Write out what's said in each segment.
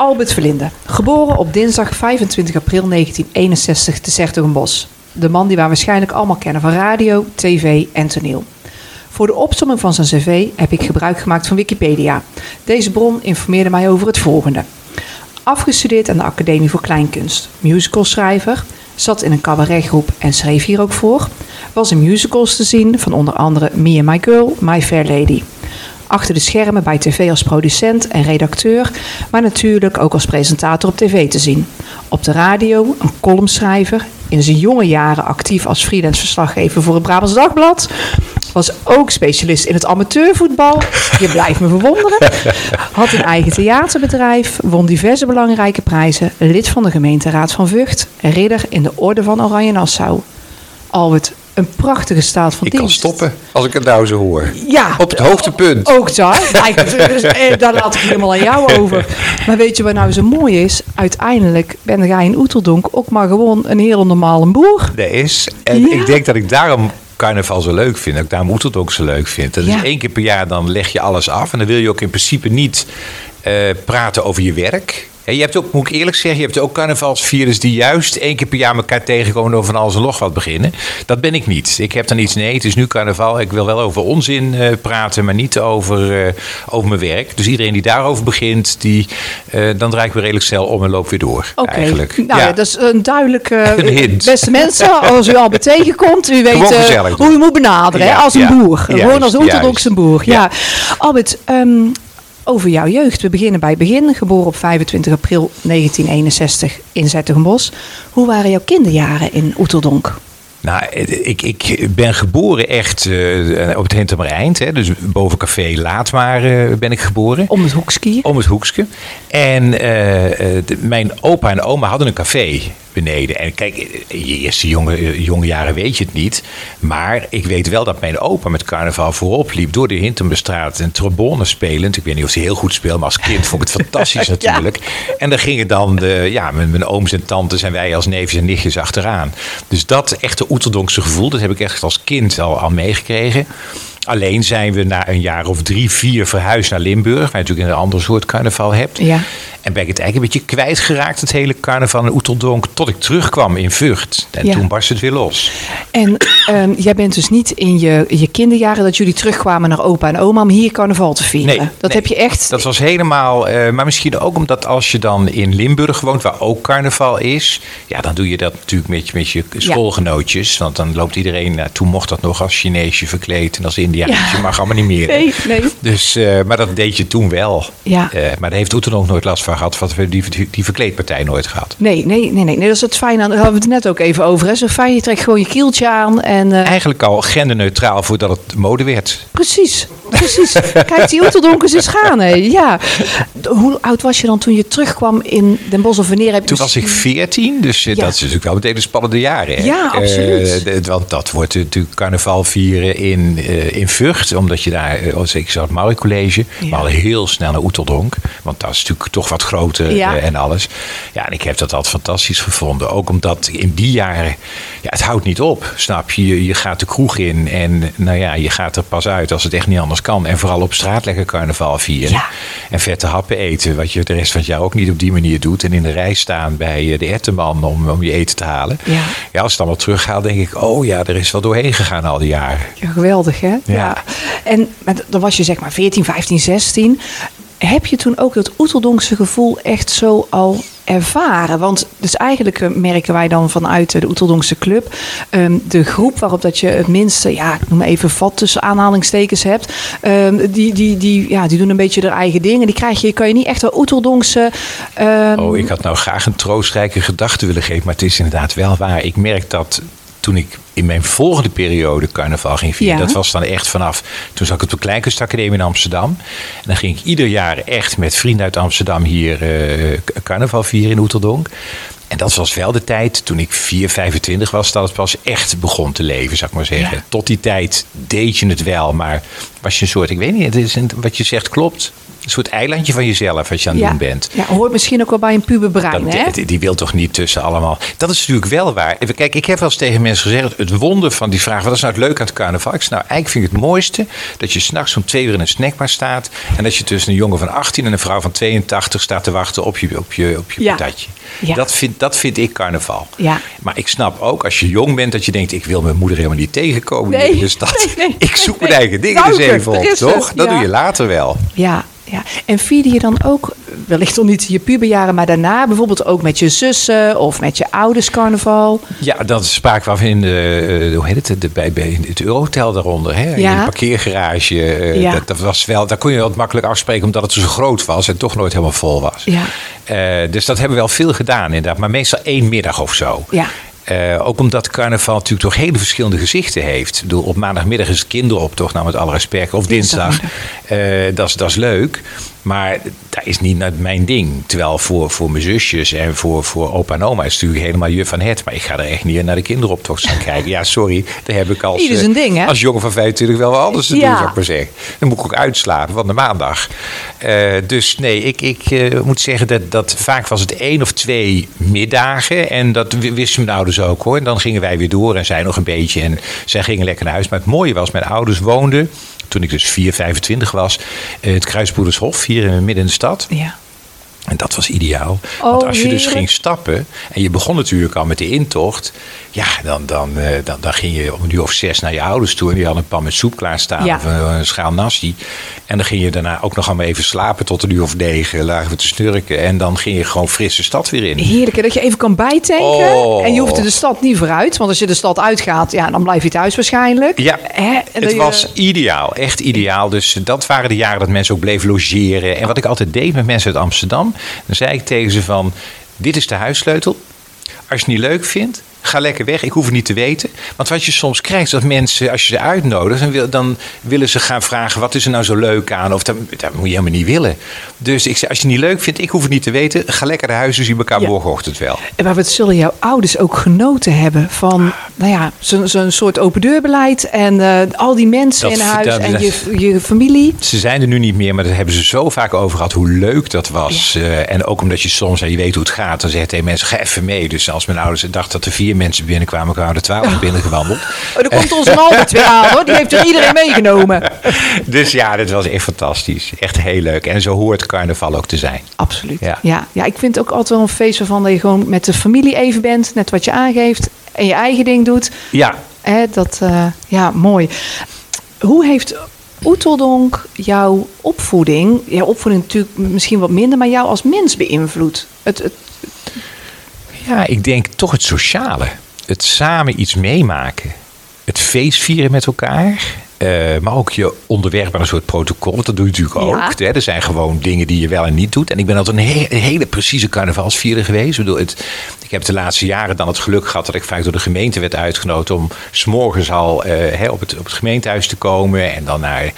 Albert Verlinde, geboren op dinsdag 25 april 1961 te Zertogenbos. De man die we waarschijnlijk allemaal kennen van radio, tv en toneel. Voor de opsomming van zijn cv heb ik gebruik gemaakt van Wikipedia. Deze bron informeerde mij over het volgende. Afgestudeerd aan de Academie voor Kleinkunst, musicalschrijver, zat in een cabaretgroep en schreef hier ook voor. Was in musicals te zien van onder andere Me and My Girl, My Fair Lady. Achter de schermen bij tv als producent en redacteur, maar natuurlijk ook als presentator op tv te zien. Op de radio een columnschrijver, in zijn jonge jaren actief als freelance verslaggever voor het Brabants Dagblad. Was ook specialist in het amateurvoetbal. Je blijft me verwonderen. Had een eigen theaterbedrijf. Won diverse belangrijke prijzen. Lid van de gemeenteraad van Vught. Ridder in de Orde van Oranje Nassau. Albert, een prachtige staat van Ik dienst. kan stoppen als ik het nou zo hoor. Ja. Op het hoogtepunt. Ook daar. Dus, eh, Daar laat ik helemaal aan jou over. Maar weet je wat nou zo mooi is? Uiteindelijk ben jij in Oeteldonk ook maar gewoon een hele normale boer. Dat is. En Ja. ik denk dat ik daarom carnaval zo leuk vind. Dat ik daarom Oeteldonk ook zo leuk vind. Dat Ja. is één keer per jaar, dan leg je alles af. En dan wil je ook in principe niet eh, praten over je werk. En je hebt ook, moet ik eerlijk zeggen, je hebt ook carnavalsvirus die juist één keer per jaar elkaar tegenkomen over van alles en nog wat beginnen. Dat ben ik niet. Ik heb dan iets, nee, het is nu carnaval. Ik wil wel over onzin eh, praten, maar niet over, eh, over mijn werk. Dus iedereen die daarover begint, die, eh, dan draai ik weer redelijk snel om en loop weer door. Oké, nou ja. dat is een duidelijke... Een hint. Beste mensen, als u Albert tegenkomt, u weet hoe u moet benaderen. hè, als een boer. Gewoon als orthodoxe juist. boer. Ja. Ja. Albert, ehm, over jouw jeugd. We beginnen bij het begin. Geboren op 25 april 1961 in Zettergenbos. Hoe waren jouw kinderjaren in Oeteldonk? Nou, ik, ik ben geboren echt eh, op het Hintermereind. Hè, dus boven café Laatmaar eh, ben ik geboren. Om het hoekskiën? Om het hoekske. En eh, de- mijn opa en oma hadden een café beneden. En kijk, in je eerste jonge, eh, jonge jaren weet je het niet. Maar ik weet wel dat mijn opa met carnaval voorop liep door de Hintermestraat en trombone spelend. Ik weet niet of hij heel goed speelde, maar als kind vond ik het fantastisch Ja. natuurlijk. En dan gingen dan de, ja, mijn, mijn ooms en tantes en wij als neefjes en nichtjes achteraan. Dus dat echte Oeterdonkse gevoel, dat heb ik echt als kind al, al meegekregen. Alleen zijn we na een jaar of drie, vier verhuisd naar Limburg. Waar je natuurlijk een ander soort carnaval hebt. Ja. En ben ik het eigenlijk een beetje kwijtgeraakt, het hele carnaval in Oeteldonk. Tot ik terugkwam in Vught. En Ja. toen barst het weer los. En ehm, jij bent dus niet in je, je kinderjaren dat jullie terugkwamen naar opa en oma om hier carnaval te vieren. Nee, dat nee. heb je echt. Dat was helemaal, eh, maar misschien ook omdat als je dan in Limburg woont, waar ook carnaval is, ja, dan doe je dat natuurlijk met, je- met je schoolgenootjes. Want dan loopt iedereen, nou, toen mocht dat nog als Chineesje verkleed en als Indiaantje, Ja. mag allemaal niet meer. Nee, nee. Dus, eh, maar dat deed je toen wel. Ja. Eh, maar daar heeft Oeteldonk nooit last van gehad, want we die, die, verkleedpartij nooit gehad. Nee, nee, nee, nee, nee. Dat is het fijne. aan- Daar hadden we het net ook even over. Hè. Zo fijn, je trekt gewoon je kieltje aan. En, eh, Eigenlijk al genderneutraal voordat het mode werd. precies, precies. Kijk, die Oeteldonkers eens gaan. Hè. Ja. Hoe oud was je dan toen je terugkwam in Den Bosch? Of wanneer heb je Toen was ik 14, dus eh, Ja. dat is natuurlijk wel meteen de spannende jaren. Hè? Ja, absoluut. Eh, de- want dat wordt natuurlijk carnaval vieren in, in Vught, omdat je daar, als ik zat het Maui College, Ja. maar al heel snel naar Oeteldonk, want dat is natuurlijk toch wat groter Ja. eh, en alles. Ja, en ik heb dat altijd fantastisch gevonden. Ook omdat in die jaren, ja, het houdt niet op, snap je? Je, gaat de kroeg in en nou ja, je gaat er pas uit als het echt niet anders kan. En vooral op straat lekker carnaval vieren. Ja. En vette happen eten, wat je de rest van het jaar ook niet op die manier doet. En in de rij staan bij eh, de ettenman om, om je eten te halen. Ja. ja, als ik het allemaal terughaal, denk ik, oh ja, er is wel doorheen gegaan al die jaren. Ja, geweldig, hè? Ja. En maar dan was je zeg maar 14, 15, 16. Heb je toen ook dat Oeteldonkse gevoel echt zo al ervaren? Want dus eigenlijk eh, merken wij dan vanuit eh, de Oeteldonkse club... ehm, de groep waarop dat je het minste, ja, ik noem even vat tussen aanhalingstekens hebt... ehm, die, die, die, ja, die doen een beetje hun eigen ding. En die krijg je, kan je niet echt wel Oeteldonkse... ehm, Oh, ik had nou graag een troostrijke gedachte willen geven, maar het is inderdaad wel waar. Ik merk dat toen ik in mijn volgende periode carnaval ging vieren, Ja. dat was dan echt vanaf, toen zat ik op de Kleinkunstacademie in Amsterdam. En dan ging ik ieder jaar echt met vrienden uit Amsterdam hier eh, carnaval vieren in Oeteldonk. En dat was wel de tijd toen ik 4, 25 was, dat het pas echt begon te leven, zou ik maar zeggen. Ja. Tot die tijd deed je het wel, maar was je een soort, ik weet niet, het is een, wat je zegt klopt. Een soort eilandje van jezelf als je aan het ja. doen bent. Ja, hoort misschien ook wel bij een puberbrein, hè? die, die wil toch niet tussen allemaal. Dat is natuurlijk wel waar. Kijk, ik heb wel eens tegen mensen gezegd: het wonder van die vraag: wat is nou het leuk aan het carnaval? Ik zeg, nou, eigenlijk vind ik het mooiste dat je s'nachts om twee uur in een snackbar staat. En dat je tussen een jongen van 18 en een vrouw van 82 staat te wachten op je, op je, op je Ja. patatje. Ja. Dat, vind, dat vind ik carnaval. Ja. Maar ik snap ook als je jong bent dat je denkt: ik wil mijn moeder helemaal niet tegenkomen Nee. in de stad. Nee, nee, ik zoek mijn eigen dingen eens even er op, toch? Dat doe je later wel. Ja, ja. En vierde je dan ook, wellicht nog niet je puberjaren, maar daarna bijvoorbeeld ook met je zussen of met je ouders carnaval? Ja, dat spraken we af in de, eh, hoe heet het, de, bij, bij het Eurohotel daaronder. Hè? In Ja. de parkeergarage. eh, Ja. dat, dat was wel, daar kon je wat makkelijk afspreken omdat het zo groot was en toch nooit helemaal vol was. Ja. Eh, dus dat hebben we wel veel gedaan inderdaad, maar meestal één middag of zo. Ja. Eh, ook omdat carnaval natuurlijk toch hele verschillende gezichten heeft. Ik bedoel, op maandagmiddag is het kinderoptocht, nou met alle respect. Of dinsdag. Dat is- dat is leuk. Maar dat is niet mijn ding. Terwijl voor, voor mijn zusjes en voor, voor opa en oma is het natuurlijk helemaal juf van het. Maar ik ga er echt niet naar de kinderoptocht staan kijken. Ja, sorry. Daar heb ik als, zijn eh, ding, hè? als jongen van 25 wel wat anders te Ja. doen, zou ik maar zeggen. Dan moet ik ook uitslapen van de maandag. Eh, dus nee, ik, ik eh, moet zeggen dat, dat vaak was het één of twee middagen. En dat wisten mijn ouders ook hoor. En dan gingen wij weer door en zij nog een beetje. En zij gingen lekker naar huis. Maar het mooie was, mijn ouders woonden, toen ik dus 4, 25 was, eh, het Kruisbroedershof hier in midden in de stad. Ja. En dat was ideaal. Want Oh, als je dus ging stappen en je begon natuurlijk al met de intocht, ja, dan, dan, eh, dan, dan ging je om een uur of zes naar je ouders toe en die hadden een pan met soep klaarstaan Ja. of een, een schaal nasi. En dan ging je daarna ook nog allemaal even slapen tot een uur of negen, lagen we te snurken en dan ging je gewoon frisse stad weer in. Heerlijk hè, dat je even kan bijtanken. Oh. En je hoeft de stad niet vooruit. Want als je de stad uitgaat, ja, dan blijf je thuis waarschijnlijk. Ja, Hè? Het je- was ideaal, echt ideaal. Dus dat waren de jaren dat mensen ook bleven logeren. En wat ik altijd deed met mensen uit Amsterdam, dan zei ik tegen ze van, dit is de huissleutel. Als je het niet leuk vindt, ga lekker weg. Ik hoef het niet te weten. Want wat je soms krijgt, is dat mensen, als je ze uitnodigt, dan, wil, dan willen ze gaan vragen, wat is er nou zo leuk aan? Of dat, dat moet je helemaal niet willen. Dus ik zei, als je het niet leuk vindt, ik hoef het niet te weten. Ga lekker naar huis, dus zien elkaar Ja. morgenochtend wel. En maar wat zullen jouw ouders ook genoten hebben van, nou ja, zo'n soort open deurbeleid en eh, al die mensen Dat in huis en je, je familie. Ze zijn er nu niet meer, maar daar hebben ze zo vaak over gehad hoe leuk dat was. Eh, en ook omdat je soms, en je weet hoe het gaat, dan zeg je tegen mensen, ga even mee. Dus als mijn ouders dachten dat er vier mensen binnenkwamen, kwamen er twaalf binnengewandeld. Oh, daar komt onze Albert weer aan hoor, die heeft er iedereen meegenomen. Dus ja, dit was echt fantastisch. Echt heel leuk. En zo hoort carnaval ook te zijn. Absoluut. Ja. Ja. Ja, ik vind het ook altijd wel een feest waarvan dat je gewoon met de familie even bent, net wat je aangeeft en je eigen ding doet. Ja, Hè, dat, eh, ja, mooi. Hoe heeft Oeteldonk jouw opvoeding, jouw opvoeding natuurlijk misschien wat minder, maar jou als mens beïnvloed? Het, het, ja, ik denk toch het sociale. Het samen iets meemaken. Het feest vieren met elkaar. Eh, maar ook je onderwerpen aan een soort protocol. Dat doe je natuurlijk ook. Hè? Er zijn gewoon dingen die je wel en niet doet. En ik ben altijd een, he- een hele precieze carnavalsvierder geweest. Ik, bedoel, het, ik heb de laatste jaren dan het geluk gehad dat ik vaak door de gemeente werd uitgenodigd om s'morgens al eh, hè, op, het, op het gemeentehuis te komen. En dan naar eh,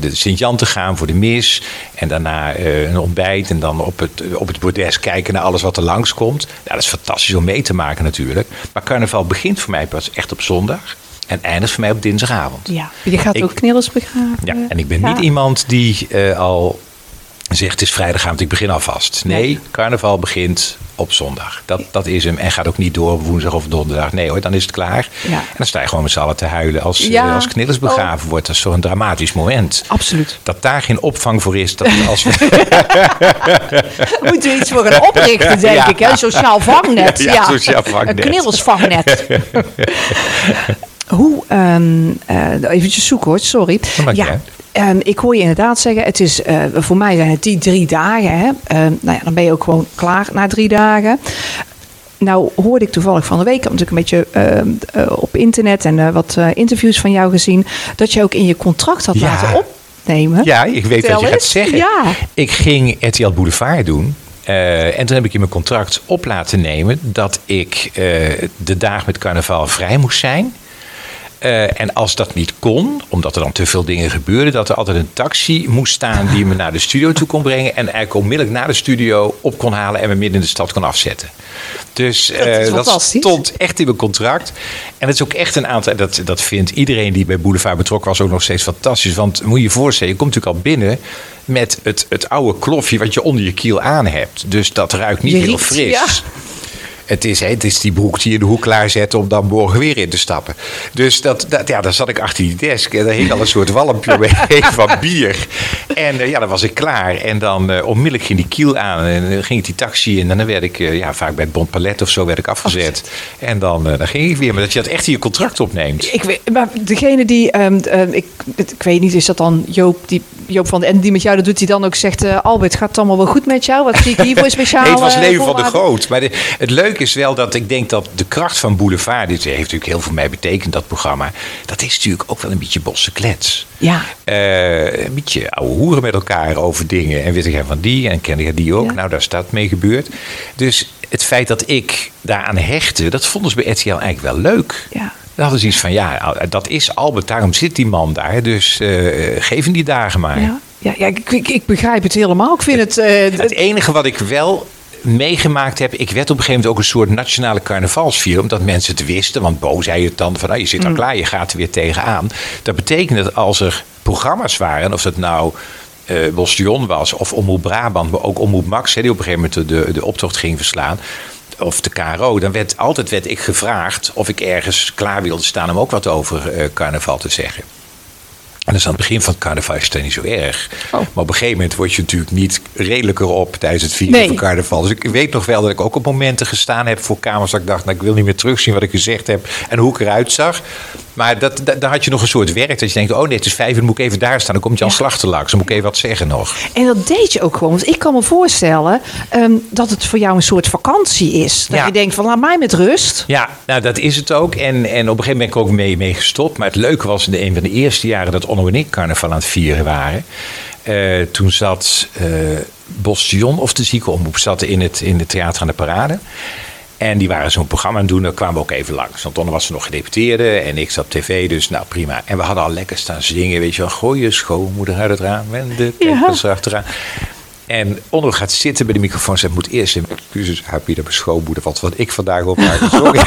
de Sint-Jan te gaan voor de mis. En daarna een ontbijt. En dan op het, op het bordes kijken naar alles wat er langskomt. Ja, dat is fantastisch om mee te maken natuurlijk. Maar carnaval begint voor mij pas echt op zondag. En eindigt voor mij op dinsdagavond. ja. Je gaat Ik- ook knillers begraven. Ja, en ik ben Ja. niet iemand die eh, al zegt het is vrijdagavond, ik begin alvast. Nee, Nee. carnaval begint op zondag. Dat, dat is hem. En gaat ook niet door op woensdag of donderdag. Nee hoor, dan is het klaar. Ja. En dan sta je gewoon met z'n allen te huilen als, Ja. eh, als Knillers begraven wordt. Dat is een dramatisch moment. Absoluut. Dat daar geen opvang voor is. Dat als we, Moeten we iets voor gaan oprichten, denk Ja. ik. Hè? Een sociaal vangnet. Ja, sociaal vangnet. Een knillersvangnet. Hoe, ehm eh eventjes zoeken hoor, sorry. Ja, ehm, ik hoor je inderdaad zeggen, het is, eh, voor mij zijn het die drie dagen. Hè? Ehm, nou ja, dan ben je ook gewoon klaar na drie dagen. Nou hoorde ik toevallig van de week, ik heb natuurlijk een beetje eh, op internet en wat interviews van jou gezien, dat je ook in je contract had Ja. laten opnemen. ja, ik weet wat je gaat zeggen. Ja. Ik ging RTL Boulevard doen. En toen heb ik in mijn contract op laten nemen dat ik de dagen met carnaval vrij moest zijn. Eh, en als dat niet kon, omdat er dan te veel dingen gebeurden, dat er altijd een taxi moest staan die me naar de studio toe kon brengen. En eigenlijk onmiddellijk naar de studio op kon halen en me midden in de stad kon afzetten. Dus Dat eh, dat stond echt in mijn contract. En het is ook echt een aantal. Dat, dat vindt iedereen die bij Boulevard betrokken was ook nog steeds fantastisch. Want moet je je voorstellen, je komt natuurlijk al binnen met het, het oude klofje wat je onder je kiel aan hebt. Dus dat ruikt niet Je heel riekt, fris. ja. Het is, hè, het is die broek die je in de hoek klaarzetten om dan morgen weer in te stappen. Dus dat, dat, ja, dan zat ik achter die desk en daar hing al een soort walmpje omheen van bier. En eh, ja, dan was ik klaar. En dan eh, onmiddellijk ging die kiel aan en dan ging ik die taxi in. En dan werd ik eh, ja, vaak bij het Bon Palet of zo werd ik afgezet. En dan, eh, dan ging ik weer. Maar dat je dat echt in je contract opneemt. Ik weet, maar degene die, ehm, ehm, ik, ik weet niet, is dat dan Joop, die, Joop van de en die met jou dat doet, die dan ook zegt, eh, Albert, gaat het allemaal wel goed met jou? Wat zie ik hier voor speciaal? Nee, het was eh, Leven van de? Groot. Maar de- het leuke is wel dat ik denk dat de kracht van Boulevard... dit heeft natuurlijk heel veel mij betekend, dat programma... dat is natuurlijk ook wel een beetje bosse klets. Ja. Eh, een beetje ouwe hoeren met elkaar over dingen. En weet ik van die en ken ik die ook. Ja. Nou, daar is dat mee gebeurd. Dus het feit dat ik daaraan hechtte... dat vonden ze bij RTL eigenlijk wel leuk. Ja. Dan hadden ze iets van, ja, dat is Albert, daarom zit die man daar. Dus eh, geef hem die dagen maar. Ja, ja, ja ik, ik, ik begrijp het helemaal. Ik vind het... eh, Het enige wat ik wel meegemaakt heb, ik werd op een gegeven moment ook een soort nationale carnavalsvier, omdat mensen het wisten. Want Bo zei het dan van, nou, je zit al klaar, je gaat er weer tegenaan. Dat betekent dat als er programma's waren, of dat nou Bostion was of Omroep Brabant, maar ook Omroep Max, hè, die op een gegeven moment de, de optocht ging verslaan. Of de KRO, dan werd altijd werd ik gevraagd of ik ergens klaar wilde staan om ook wat over eh, carnaval te zeggen. En dus aan het begin van het carnaval is het niet zo erg. Oh. Maar op een gegeven moment word je natuurlijk niet redelijker op tijdens het vieren Nee. van carnaval. Dus ik weet nog wel dat ik ook op momenten gestaan heb voor kamers dat ik dacht, nou, ik wil niet meer terugzien wat ik gezegd heb en hoe ik eruit zag. Maar dat, dat, daar had je nog een soort werk dat je denkt, oh nee, het is vijf uur, dan moet ik even daar staan. Dan komt je aan Ja. slag te langs, dan moet ik even wat zeggen nog. En dat deed je ook gewoon. Want ik kan me voorstellen ehm, dat het voor jou een soort vakantie is. Dat Ja. je denkt van laat mij met rust. Ja, nou dat is het ook. En, en op een gegeven moment ben ik ook mee, mee gestopt. Maar het leuke was in de, een van de eerste jaren dat Onno en ik carnaval aan het vieren waren. Eh, toen zat eh Bostion of de ziekenomroep zat in het, in het Theater aan de Parade. En die waren zo'n programma aan het doen, daar kwamen we ook even langs. Want Onno was er nog gedeputeerde en ik zat op tv, dus nou prima. En we hadden al lekker staan zingen, weet je wel. Gooi je schoonmoeder uit het raam en de Ja. kijkers erachteraan. En Onno gaat zitten bij de microfoon zegt, moet eerst een excuses aanbieden bij schoonmoeder. Wat, wat ik vandaag op Sorry.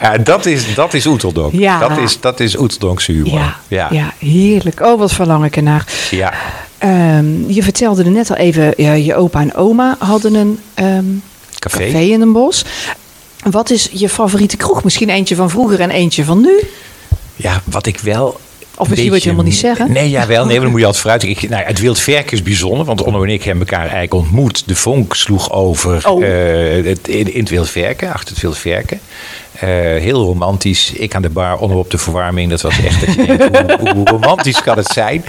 ja, dat is, dat is Oeteldonk. Ja. Dat is, dat is Oeteldonkse humor. Ja, ja. ja. heerlijk. Oh, wat verlang ik ernaar. Ja. Ehm, je vertelde er net al even, ja, je opa en oma hadden een ehm, Café. café in een bos. Wat is je favoriete kroeg? Misschien eentje van vroeger en eentje van nu? Ja, wat ik wel. Of misschien wil je het helemaal niet zeggen? Nee, ja, wel. Nee, maar dan moet je altijd vooruit. Ik, nou, het Wild Verk is bijzonder, want Onno en ik hebben elkaar eigenlijk ontmoet. De vonk sloeg over Oh. eh, het, in, in het Wild Verken, achter het Wild Verken. Eh, heel romantisch. Ik aan de bar, Onno op de verwarming. Dat was echt dat je denkt, hoe, hoe romantisch kan het zijn?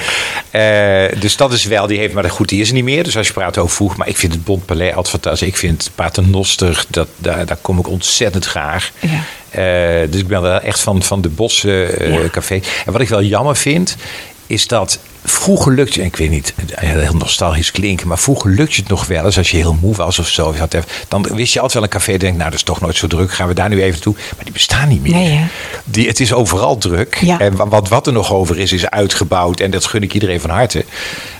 Eh, dus dat is wel, die heeft, maar goed, die is er niet meer. Dus als je praat over vroeg, maar ik vind het Bont Palais altijd fantastisch. Ik vind Paternoster, dat, daar, daar kom ik ontzettend graag. Ja. Eh, dus ik ben wel echt van, van de Bossen Ja. Café. En wat ik wel jammer vind, is dat vroeger lukte, en ik weet niet, heel nostalgisch klinken, maar vroeger lukte het nog wel eens als je heel moe was of zo. je had even- Dan wist je altijd wel een café, denk nou dat is toch nooit zo druk, gaan we daar nu even toe. Maar die bestaan niet meer. Nee? Die, het is overal druk. Ja. En wa- wat, wat er nog over is, is uitgebouwd. En dat gun ik iedereen van harte.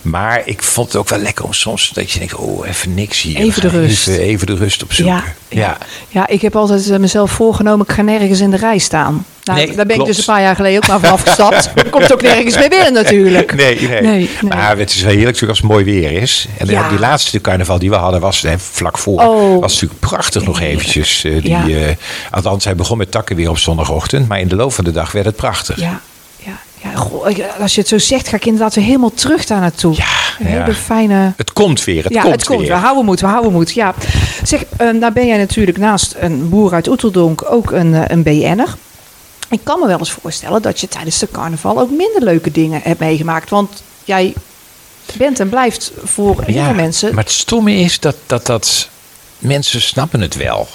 Maar ik vond het ook wel lekker om soms dat je denkt, oh even niks hier. Even de rust. Even, even de rust opzoeken. Ja, ja. ja, ik heb altijd eh, mezelf voorgenomen, ik ga nergens in de rij staan. Nou, Nee, daar ben ik dus een paar jaar geleden ook maar van afgestapt. Er komt ook nergens meer binnen natuurlijk. Nee, nee. Nee, nee. Maar het is wel heerlijk natuurlijk als het mooi weer is. En Ja. die laatste carnaval die we hadden was hè, vlak voor. Oh. Was natuurlijk prachtig nog eventjes. eh, die, Ja. eh, althans, hij begon met takken weer op zondagochtend. Maar in de loop van de dag werd het prachtig. Ja, ja, goh, als je het zo zegt, ga ik inderdaad weer helemaal terug daar naartoe. Ja, Een hele ja. fijne... Het komt weer. Het ja, komt het komt. weer. We houden moed, we houden moed. Ja. Zeg, eh, nou ben jij natuurlijk naast een boer uit Oeteldonk ook een, een BN'er. Ik kan me wel eens voorstellen dat je tijdens de carnaval ook minder leuke dingen hebt meegemaakt. Want jij bent en blijft voor heel veel mensen... Maar het stomme is dat, dat, dat mensen snappen het wel.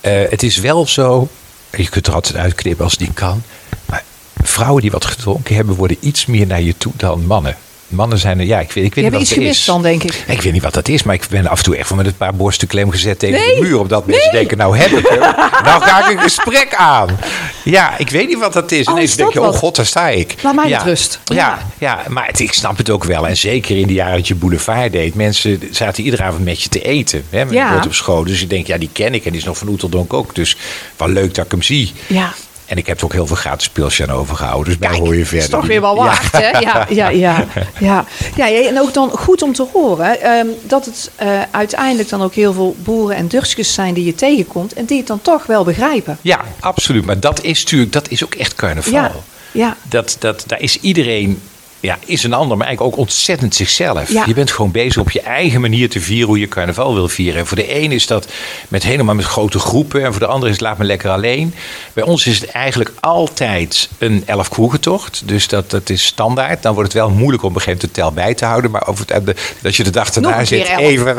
Eh, het is wel zo, je kunt er altijd uitknippen als niet kan. Maar vrouwen die wat gedronken hebben, worden iets meer naar je toe dan mannen. Mannen zijn er, ja, ik weet, ik weet Je niet wat iets het gemist is. dan, denk ik. Ik weet niet wat dat is, maar ik ben af en toe echt van met een paar borsten klem gezet tegen Nee, de muur. Omdat mensen denken, nou heb ik hem. nou ga ik een gesprek aan. Ja, ik weet niet wat dat is. Oh, Ineens denk je, oh wat? god, daar sta ik. Laat mij ja. met rust. Ja, Ja. ja, maar het- ik snap het ook wel. En zeker in de jaren dat je boulevard deed. Mensen zaten iedere avond met je te eten. Hè, met Ja. op school. Dus ik denk, ja, die ken ik. En die is nog van Oeteldonk ook. Dus wel leuk dat ik hem zie. Ja. En ik heb er ook heel veel gratis pilsje aan overgehouden. Dus Kijk, daar hoor je verder. is toch weer wel Ja. waard, hè? Ja, ja, ja. ja. ja en ook dan goed om te horen ehm, dat het eh, uiteindelijk dan ook heel veel boeren en Dutchkes zijn die je tegenkomt en die het dan toch wel begrijpen. Ja, absoluut. Maar dat is natuurlijk, dat is ook echt carnaval. Ja, ja. Dat, dat, daar is iedereen, ja, is een ander, maar eigenlijk ook ontzettend zichzelf. Ja. Je bent gewoon bezig op je eigen manier te vieren hoe je carnaval wil vieren. En voor de een is dat met helemaal met grote groepen. En voor de ander is het laat me lekker alleen. Bij ons is het eigenlijk altijd een elf kroegentocht. Dus dat, dat is standaard. Dan wordt het wel moeilijk om op een gegeven moment de tel bij te houden. Maar over het, dat je de dag erna zit elf. even.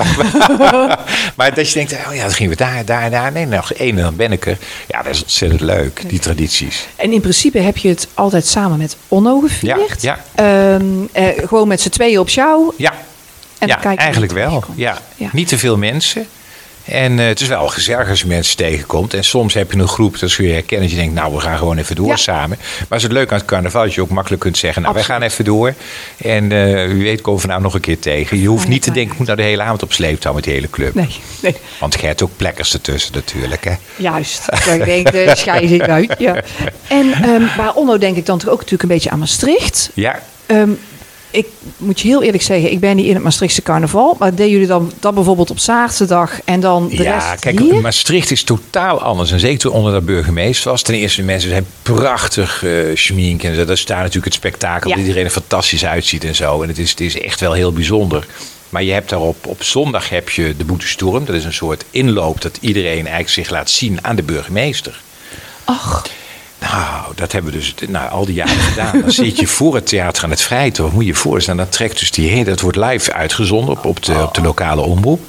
maar dat je denkt, oh ja, dan gingen we daar, daar, daar. Nee, nog één en dan ben ik er. Ja, dat is ontzettend leuk, die tradities. En in principe heb je het altijd samen met Onno gevierd. Ja, Ehm, eh, gewoon met z'n tweeën op jou. Ja, En ja eigenlijk wel. Ja. Ja. Niet te veel mensen. En eh, het is wel gezellig als je mensen tegenkomt. En soms heb je een groep, dat zul je herkennen, dat je denkt, nou, we gaan gewoon even door Ja. samen. Maar het is het leuk aan het carnaval, dat je ook makkelijk kunt zeggen, nou, wij Absoluut. gaan even door. En eh wie weet komen we nou nog een keer tegen. Je hoeft niet te denken, ik moet nou de hele avond op sleeptouw met die hele club. Nee, nee. Want je hebt ook plekkers ertussen natuurlijk, hè. Juist. Ik denk, de scheiding uit. Ja. En bij Onno denk ik dan toch ook natuurlijk een beetje aan Maastricht. Ja, Ehm, ik moet je heel eerlijk zeggen, ik ben niet in het Maastrichtse carnaval. Maar deden jullie dan dat bijvoorbeeld op zaterdag en dan de ja, rest kijk, hier? Maastricht is totaal anders. En zeker onder de burgemeester was. Ten eerste, de mensen zijn prachtig eh schmink. En daar staat natuurlijk het spektakel Ja. dat iedereen er fantastisch uitziet en zo. En het is, het is echt wel heel bijzonder. Maar je hebt daarop, op zondag heb je de Boetestorm. Dat is een soort inloop dat iedereen eigenlijk zich laat zien aan de burgemeester. Ach, Nou, dat hebben we dus nou, al die jaren gedaan. Dan zit je voor het theater aan het Vrijthof. Moet je voorstellen. Dan trekt dus die hele... Dat wordt live uitgezonden op, op, de, op de lokale omroep.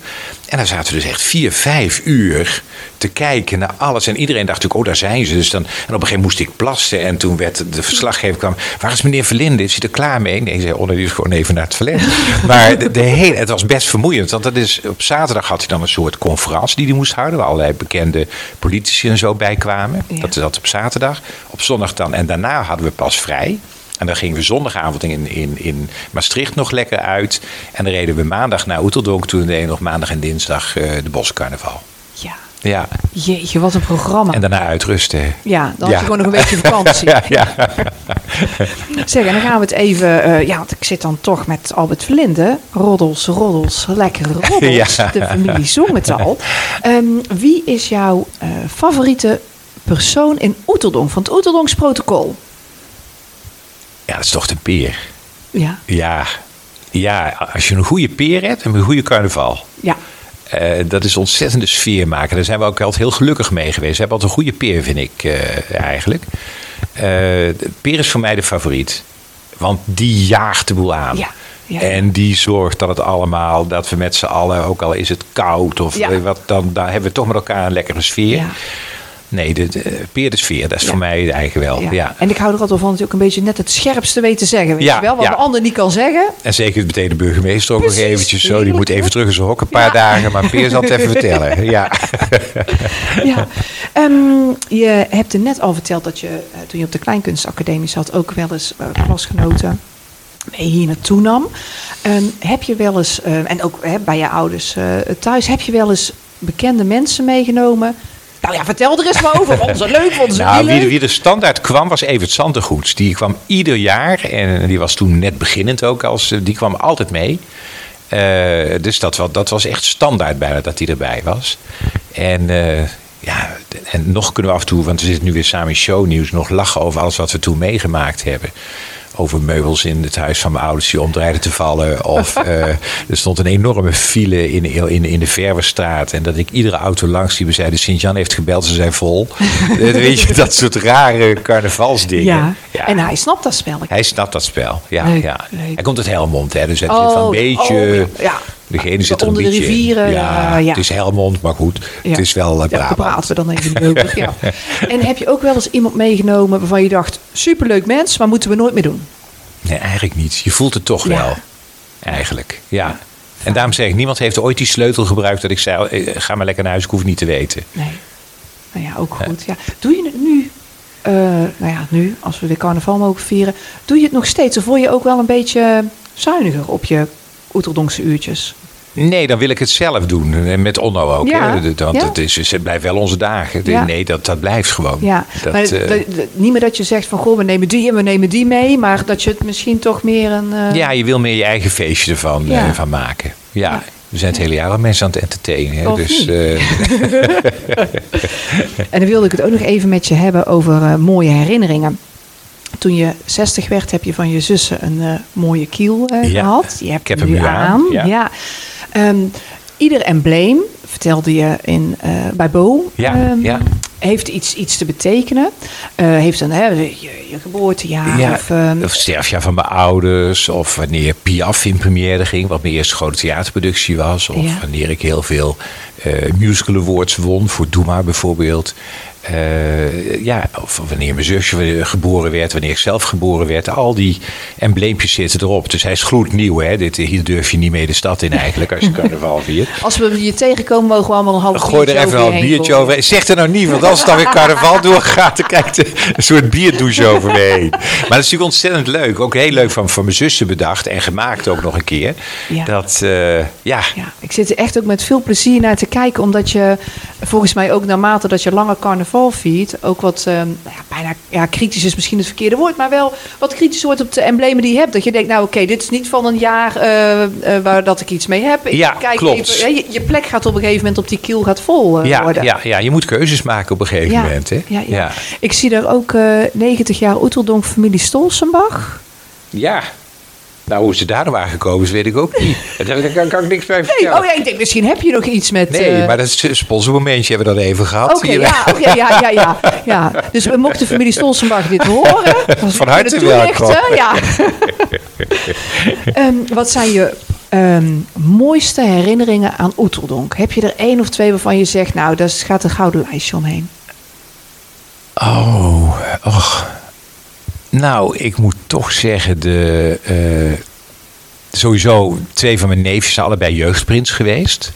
En dan zaten we dus echt vier, vijf uur te kijken naar alles. En iedereen dacht natuurlijk, oh, daar zijn ze. Dus dan, en op een gegeven moment moest ik plassen. En toen werd de verslaggever kwam. Waar is meneer Verlinde? Is hij er klaar mee? Nee, zei, oh, die is gewoon even naar het verleden. maar de, de hele, het was best vermoeiend. Want dat is, op zaterdag had hij dan een soort conferentie die hij moest houden. Waar allerlei bekende politici en zo bij kwamen. Ja. Dat is dat op zaterdag. Op zondag dan. En daarna hadden we pas vrij. En dan gingen we zondagavond in, in, in Maastricht nog lekker uit. En dan reden we maandag naar Oeteldonk. Toen deden we nog maandag en dinsdag eh, de boscarnaval. ja. Ja, Jeetje, wat een programma. en daarna uitrusten. ja, dan Ja. had je gewoon nog een beetje vakantie. Ja. Zeg, en dan gaan we het even... eh, ja, want ik zit dan toch met Albert Verlinde. Roddels, roddels, lekkere roddels. Ja. De familie zong het al. Ehm, wie is jouw eh, favoriete persoon in Oeteldonk? Van het Oeteldonks protocol? ja, dat is toch de peer. Ja, Ja. ja, als je een goede peer hebt, en een goede carnaval. ja. Eh, dat is ontzettende sfeer maken. Daar zijn we ook altijd heel gelukkig mee geweest. We hebben altijd een goede peer, vind ik eh, eigenlijk. De peer is voor mij de favoriet. Want die jaagt de boel aan. Ja, ja. En die zorgt dat het allemaal, dat we met z'n allen, ook al is het koud of Ja. wat, dan daar hebben we toch met elkaar een lekkere sfeer. Nee, de, de peer de sfeer, dat is Ja. voor mij eigenlijk wel. Ja. Ja. En ik hou er altijd van dat je ook een beetje net het scherpste weet te zeggen. Weet Ja, je wel? Wat de ander niet kan zeggen. En zeker meteen de burgemeester ook nog eventjes zo. Die moet even terug in zijn hok een paar dagen. Maar Peer zal het even vertellen. Ja. Ja. Ehm, je hebt er net al verteld dat je eh, toen je op de Kleinkunstacademie zat ook wel eens eh, klasgenoten mee hier naartoe nam. Ehm, heb je wel eens, eh, en ook hè, bij je ouders eh, thuis, heb je wel eens bekende mensen meegenomen? Nou ja, vertel er eens maar over. Vonden ze leuk, vonden ze Nou, wie, leuk? wie er standaard kwam was Evert Sandergoeds. Die kwam ieder jaar en die was toen net beginnend ook. Als, eh, die kwam altijd mee. Eh, dus dat, was- dat was echt standaard bijna dat hij erbij was. En, eh, ja, en nog kunnen we af en toe, want we zitten nu weer samen in shownieuws, nog lachen over alles wat we toen meegemaakt hebben. Over meubels in het huis van mijn ouders die te vallen. Of eh, er stond een enorme file in, in, in de Verwerstraat. En dat ik iedere auto langs die zeiden: Sint-Jan heeft gebeld, ze zijn vol. Eh, Weet je, dat soort rare carnavalsdingen. Ja. en hij snapt dat spel. Hij snapt dat spel. Ja, Leuk, ja. leuk. Hij komt uit Helmond, hè, dus het Oh, zit van een beetje. oh, ja. Degene zit er een Onder de beetje. in. rivieren, Ja, ja, ja. het is Helmond, maar goed. Ja. Het is wel uh, Ja, daar Brabant. praten we dan even over. Ja. En heb je ook wel eens iemand meegenomen waarvan je dacht: superleuk mens, maar moeten we nooit meer doen? Nee, eigenlijk niet. Je voelt het toch Ja. wel. Eigenlijk, ja. En daarom zeg ik, niemand heeft ooit die sleutel gebruikt dat ik zei, eh, ga maar lekker naar huis, ik hoef het niet te weten. Nee. Nou ja, ook goed. Ja. Doe je het nu, eh, nou ja, nu, als we weer carnaval mogen vieren, doe je het nog steeds? Of word je ook wel een beetje zuiniger op je Oeterdonkse uurtjes? Nee, dan wil ik het zelf doen. En met Onno ook. Ja, Hè? Want ja. het, is, het blijft wel onze dagen. Ja. Nee, dat, dat blijft gewoon. Ja, Dat, maar eh, dat- niet meer dat je zegt van, goh, we nemen die en we nemen die mee, maar dat je het misschien toch meer een... eh, ja, je wil meer je eigen feestje ervan eh, van maken. Ja. We zijn het hele jaar al mensen aan het entertainen. Hè? Dus En dan wilde ik het ook nog even met je hebben over mooie herinneringen. Toen je 60 werd, heb je van je zussen een mooie kiel eh, Ja, gehad. Je hebt ik heb hem nu aan. aan, Ja. ja. Ehm, ieder embleem, vertelde je in, eh, bij Bo, Ja, ehm, ja. heeft iets, iets te betekenen. Eh, heeft een, hè, je, je geboortejaar. ja, Of, ehm, of sterfjaar van mijn ouders. Of wanneer Piaf in première ging. Wat mijn eerste grote theaterproductie was. Of wanneer ik heel veel musical awards won. Voor Doe maar bijvoorbeeld. Eh, ja, of wanneer mijn zusje geboren werd, wanneer ik zelf geboren werd. Al die embleempjes zitten erop. Dus hij is gloednieuw. Hè? Dit, hier durf je niet mee de stad in eigenlijk als je carnaval viert. als we je tegenkomen, mogen we allemaal een half Gooi er even een biertje over. Zeg er nou niet, want als het dan weer carnaval doorgaat, dan krijg je een soort bierdouche over me heen. Maar dat is natuurlijk ontzettend leuk. Ook heel leuk van, van mijn zussen bedacht en gemaakt ook nog een keer. Ja. Dat, eh, ja, Ja, ik zit er echt ook met veel plezier naar te kijken. Omdat je volgens mij ook naarmate dat je langer carnaval viert... ook wat, ehm, nou ja, bijna ja, kritisch is misschien het verkeerde woord... maar wel wat kritisch wordt op de emblemen die je hebt. Dat je denkt, nou oké, dit is niet van een jaar eh, eh, waar dat ik iets mee heb. Ik Ja, kijk klopt. Even, je, je plek gaat op een gegeven moment op die kiel gaat vol eh, ja, worden. ja, ja, je moet keuzes maken op een gegeven Ja, moment. Hè? ja, ja. Ik zie daar ook eh 90 jaar Oeteldonk familie Stolsenbach. Ja. Nou, hoe ze daar nou aangekomen is, weet ik ook niet. Daar kan, kan ik niks bij Nee, vertellen. oh ja, ik denk misschien heb je nog iets met... Nee, eh, maar dat is een sponsormomentje hebben we dat even gehad. Oké, ja, ja, ja, ja, ja. Dus we mochten familie Stolzenbach dit horen. Van harte welkom. Ja. Ehm, wat zijn je ehm, mooiste herinneringen aan Oeteldonk? Heb je er één of twee waarvan je zegt, nou, daar gaat een gouden lijstje omheen? Oh, och. Nou, ik moet toch zeggen, de, eh, sowieso twee van mijn neefjes zijn allebei jeugdprins geweest.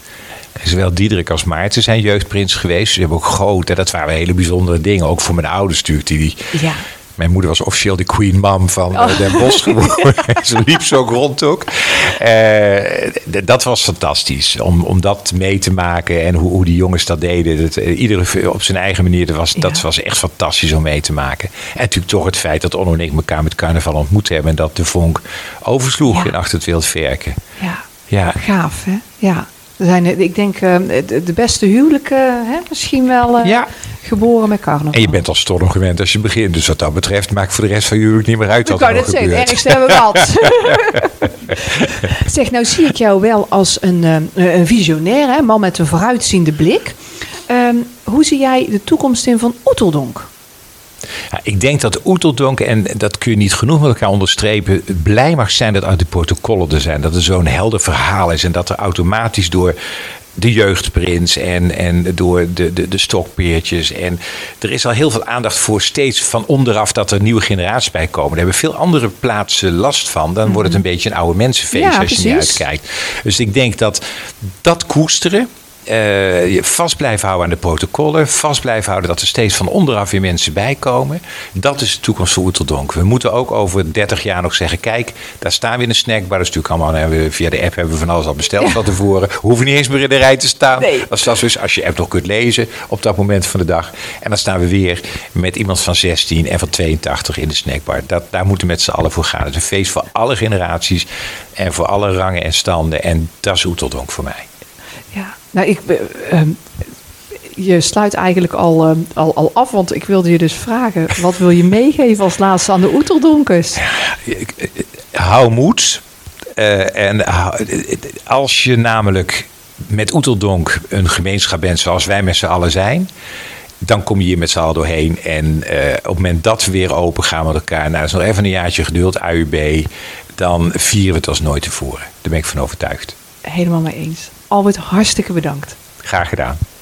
Zowel Diederik als Maarten zijn jeugdprins geweest. Ze hebben ook groot, en dat waren hele bijzondere dingen. Ook voor mijn ouders natuurlijk. Die, Ja. Mijn moeder was officieel de queen mom van eh, Den Bosch geworden. Ze liep zo rond ook. Eh, dat was fantastisch. Om, om dat mee te maken en hoe, hoe die jongens dat deden. Dat, eh, ieder op zijn eigen manier. Dat was, dat was echt fantastisch om mee te maken. En natuurlijk toch het feit dat Onno en ik elkaar met carnaval ontmoet hebben. En dat de vonk oversloeg Ja. in Achter het Wild Verken. Ja, Ja. gaaf, hè? Ja. Er zijn, ik denk, eh, de, beste huwelijken, hè? misschien wel eh, Ja. geboren met carnaval. En je bent al storm gewend als je begint. Dus wat dat betreft maakt voor de rest van je huwelijk niet meer uit Ik wat kan er het zeggen, het ergste hebben we gehad. zeg, nou zie ik jou wel als een, eh, een visionair, hè? man met een vooruitziende blik. Ehm, hoe zie jij de toekomst in van Oeteldonk? Ja, ik denk dat Oeteldonk, en dat kun je niet genoeg met elkaar onderstrepen, blij mag zijn dat uit de protocollen er zijn. Dat er zo'n helder verhaal is en dat er automatisch door de jeugdprins en, en door de, de, de stokpeertjes. En er is al heel veel aandacht voor steeds van onderaf dat er nieuwe generaties bij komen. Daar hebben veel andere plaatsen last van. Dan wordt het een beetje een oude mensenfeest Ja, als je niet uitkijkt. Dus ik denk dat dat koesteren. Je vast blijven houden aan de protocollen. Vast blijven houden dat er steeds van onderaf weer mensen bij komen. Dat is de toekomst voor Oeteldonk. We moeten ook over 30 jaar nog zeggen: kijk, daar staan we in een snackbar. Dat is natuurlijk allemaal. Via de app hebben we van alles al besteld van tevoren. We hoeven niet eens meer in de rij te staan. Nee. Dat dus, als je app nog kunt lezen op dat moment van de dag. En dan staan we weer met iemand van 16 en van 82 in de snackbar. Dat, daar moeten we met z'n allen voor gaan. Het is een feest voor alle generaties en voor alle rangen en standen. En dat is Oeteldonk voor mij. Nou, ik, eh, ehm, je sluit eigenlijk al, ehm, al, al af, want ik wilde je dus vragen: wat wil je meegeven als laatste aan de Oeteldonkers? Ik- ik- hou moed. Eh, en als je namelijk met Oeteldonk een gemeenschap bent zoals wij met z'n allen zijn. Dan kom je hier met z'n allen doorheen. En eh, op het moment dat we weer open gaan met elkaar. Nou, dat is nog even een jaartje geduld, AUB. Dan vieren we het als nooit tevoren. Daar ben ik van overtuigd. Helemaal mee eens. Albert, hartstikke bedankt. Graag gedaan.